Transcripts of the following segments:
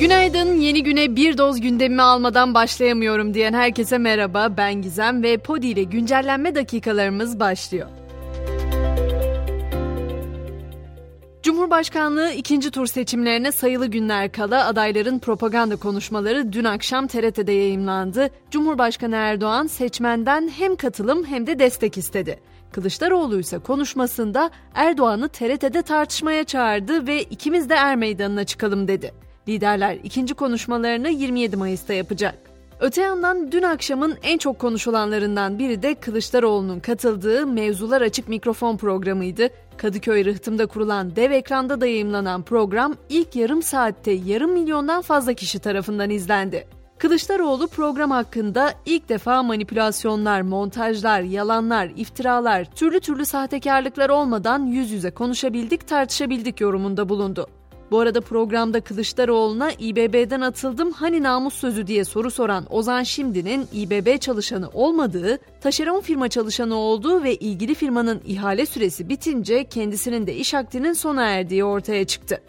Günaydın, yeni güne bir doz gündemimi almadan başlayamıyorum diyen herkese merhaba. Ben Gizem ve Podi ile güncellenme dakikalarımız başlıyor. Cumhurbaşkanlığı ikinci tur seçimlerine sayılı günler kala adayların propaganda konuşmaları dün akşam TRT'de yayımlandı. Cumhurbaşkanı Erdoğan seçmenden hem katılım hem de destek istedi. Kılıçdaroğlu ise konuşmasında Erdoğan'ı TRT'de tartışmaya çağırdı ve ikimiz de er meydanına çıkalım dedi. Liderler ikinci konuşmalarını 27 Mayıs'ta yapacak. Öte yandan dün akşamın en çok konuşulanlarından biri de Kılıçdaroğlu'nun katıldığı Mevzular Açık Mikrofon programıydı. Kadıköy Rıhtım'da kurulan dev ekranda da yayımlanan program ilk yarım saatte yarım milyondan fazla kişi tarafından izlendi. Kılıçdaroğlu program hakkında ilk defa manipülasyonlar, montajlar, yalanlar, iftiralar, türlü türlü sahtekarlıklar olmadan yüz yüze konuşabildik, tartışabildik yorumunda bulundu. Bu arada programda Kılıçdaroğlu'na İBB'den atıldım hani namus sözü diye soru soran Ozan Şimdi'nin İBB çalışanı olmadığı, taşeron firma çalışanı olduğu ve ilgili firmanın ihale süresi bitince kendisinin de iş akdinin sona erdiği ortaya çıktı.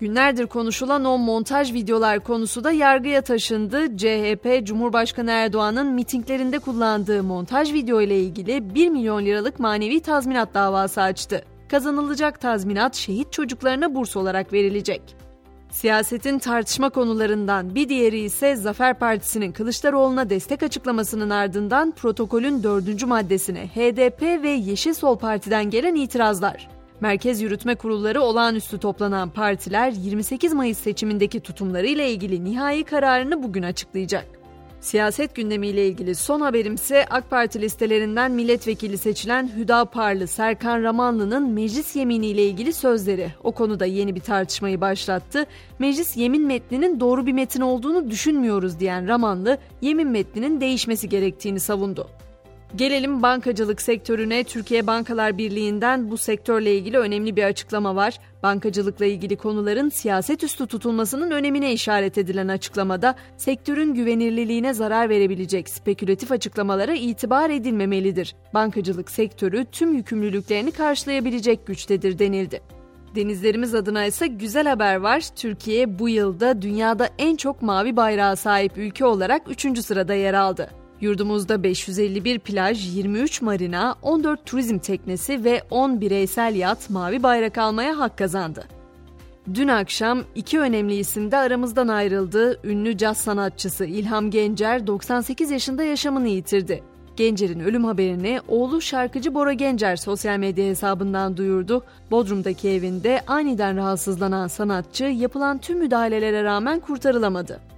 Günlerdir konuşulan o montaj videolar konusu da yargıya taşındı. CHP, Cumhurbaşkanı Erdoğan'ın mitinglerinde kullandığı montaj video ile ilgili 1 milyon liralık manevi tazminat davası açtı. Kazanılacak tazminat şehit çocuklarına burs olarak verilecek. Siyasetin tartışma konularından bir diğeri ise Zafer Partisi'nin Kılıçdaroğlu'na destek açıklamasının ardından protokolün dördüncü maddesine HDP ve Yeşil Sol Parti'den gelen itirazlar. Merkez Yürütme Kurulları olağanüstü toplanan partiler 28 Mayıs seçimindeki tutumlarıyla ilgili nihai kararını bugün açıklayacak. Siyaset gündemiyle ilgili son haberimse AK Parti listelerinden milletvekili seçilen Hüda Parlı Serkan Ramanlı'nın meclis yeminiyle ilgili sözleri. O konuda yeni bir tartışmayı başlattı. Meclis yemin metninin doğru bir metin olduğunu düşünmüyoruz diyen Ramanlı, yemin metninin değişmesi gerektiğini savundu. Gelelim bankacılık sektörüne. Türkiye Bankalar Birliği'nden bu sektörle ilgili önemli bir açıklama var. Bankacılıkla ilgili konuların siyaset üstü tutulmasının önemine işaret edilen açıklamada sektörün güvenirliliğine zarar verebilecek spekülatif açıklamalara itibar edilmemelidir. Bankacılık sektörü tüm yükümlülüklerini karşılayabilecek güçtedir denildi. Denizlerimiz adına ise güzel haber var. Türkiye bu yılda dünyada en çok mavi bayrağa sahip ülke olarak 3. sırada yer aldı. Yurdumuzda 551 plaj, 23 marina, 14 turizm teknesi ve 10 bireysel yat mavi bayrak almaya hak kazandı. Dün akşam iki önemli isim de aramızdan ayrıldı. Ünlü caz sanatçısı İlham Gencer 98 yaşında yaşamını yitirdi. Gencer'in ölüm haberini oğlu şarkıcı Bora Gencer sosyal medya hesabından duyurdu. Bodrum'daki evinde aniden rahatsızlanan sanatçı yapılan tüm müdahalelere rağmen kurtarılamadı.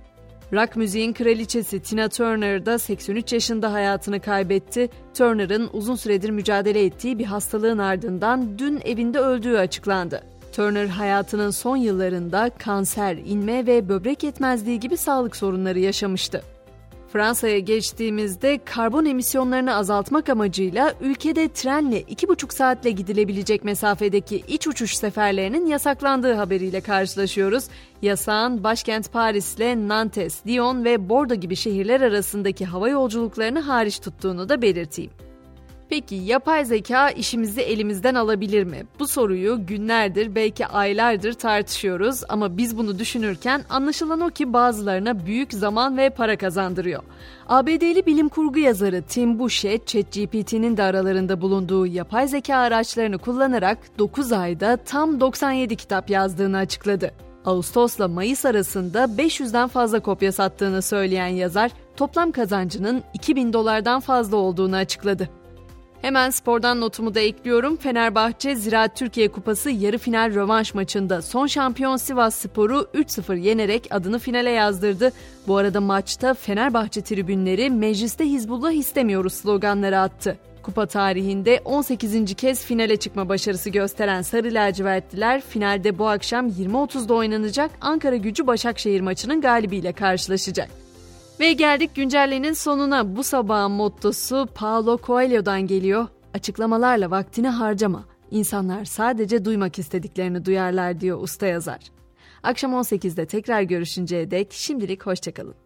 Rock müziğin kraliçesi Tina Turner da 83 yaşında hayatını kaybetti. Turner'ın uzun süredir mücadele ettiği bir hastalığın ardından dün evinde öldüğü açıklandı. Turner hayatının son yıllarında kanser, inme ve böbrek yetmezliği gibi sağlık sorunları yaşamıştı. Fransa'ya geçtiğimizde karbon emisyonlarını azaltmak amacıyla ülkede trenle 2,5 saatle gidilebilecek mesafedeki iç uçuş seferlerinin yasaklandığı haberiyle karşılaşıyoruz. Yasağın başkent Paris'le Nantes, Lyon ve Bordeaux gibi şehirler arasındaki hava yolculuklarını hariç tuttuğunu da belirteyim. Peki yapay zeka işimizi elimizden alabilir mi? Bu soruyu günlerdir belki aylardır tartışıyoruz ama biz bunu düşünürken anlaşılan o ki bazılarına büyük zaman ve para kazandırıyor. ABD'li bilim kurgu yazarı Tim Boucher, ChatGPT'nin de aralarında bulunduğu yapay zeka araçlarını kullanarak 9 ayda tam 97 kitap yazdığını açıkladı. Ağustos'la Mayıs arasında 500'den fazla kopya sattığını söyleyen yazar, toplam kazancının 2000 dolardan fazla olduğunu açıkladı. Hemen spordan notumu da ekliyorum. Fenerbahçe Ziraat Türkiye Kupası yarı final rövanş maçında son şampiyon Sivas Spor'u 3-0 yenerek adını finale yazdırdı. Bu arada maçta Fenerbahçe tribünleri mecliste Hizbullah istemiyoruz sloganları attı. Kupa tarihinde 18. kez finale çıkma başarısı gösteren Sarı Lacivertliler finalde bu akşam 20.30'da oynanacak Ankara Gücü Başakşehir maçının galibiyle karşılaşacak. Ve geldik güncellenin sonuna. Bu sabahın mottosu Paulo Coelho'dan geliyor. Açıklamalarla vaktini harcama. İnsanlar sadece duymak istediklerini duyarlar diyor usta yazar. Akşam 18'de tekrar görüşünceye dek şimdilik hoşçakalın.